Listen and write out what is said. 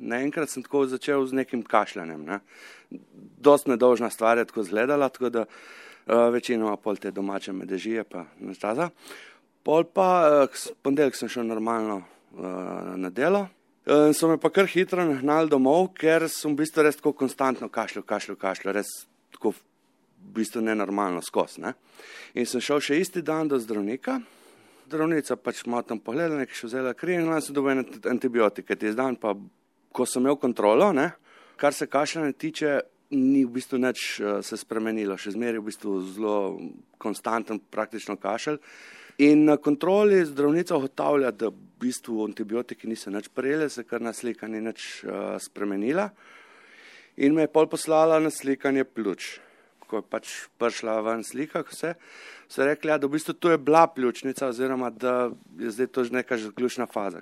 naenkrat sem tako začel z nekim kašljanjem. Ne. Dost nedolžna stvar je tako izgledala, tako da uh, večinoma pol te domače medežije pa nečasa. Pol pa, uh, ponedeljek sem šel normalno uh, na delo. Uh, so me pa kar hitro nahnali domov, ker sem v bistvu res tako konstantno kašljal, kašljal, kašljal, res tako v bistvu nenormalno skos. Ne. In sem šel še isti dan do zdravnika, zdravnica pač malo tam pogledala, nekaj še vzela kri in sem dobil antibiotike. Ti zdan pa, ko sem imel kontrolo, ne, kar se kašljanja tiče, ni v bistvu nič se spremenilo, še zmeraj v bistvu zelo konstanten praktično kašelj. In na kontroli zdravnica ugotavlja, da v bistvu antibiotiki niso nič prejeli, se kar na slikanje nič uh, spremenila. In me je pol poslala na slikanje pljuč ko je pač prišla ven slika, vse, so rekli, ja, da v bistvu to je bila pljučnica oziroma da je zdaj to že neka ključna faza.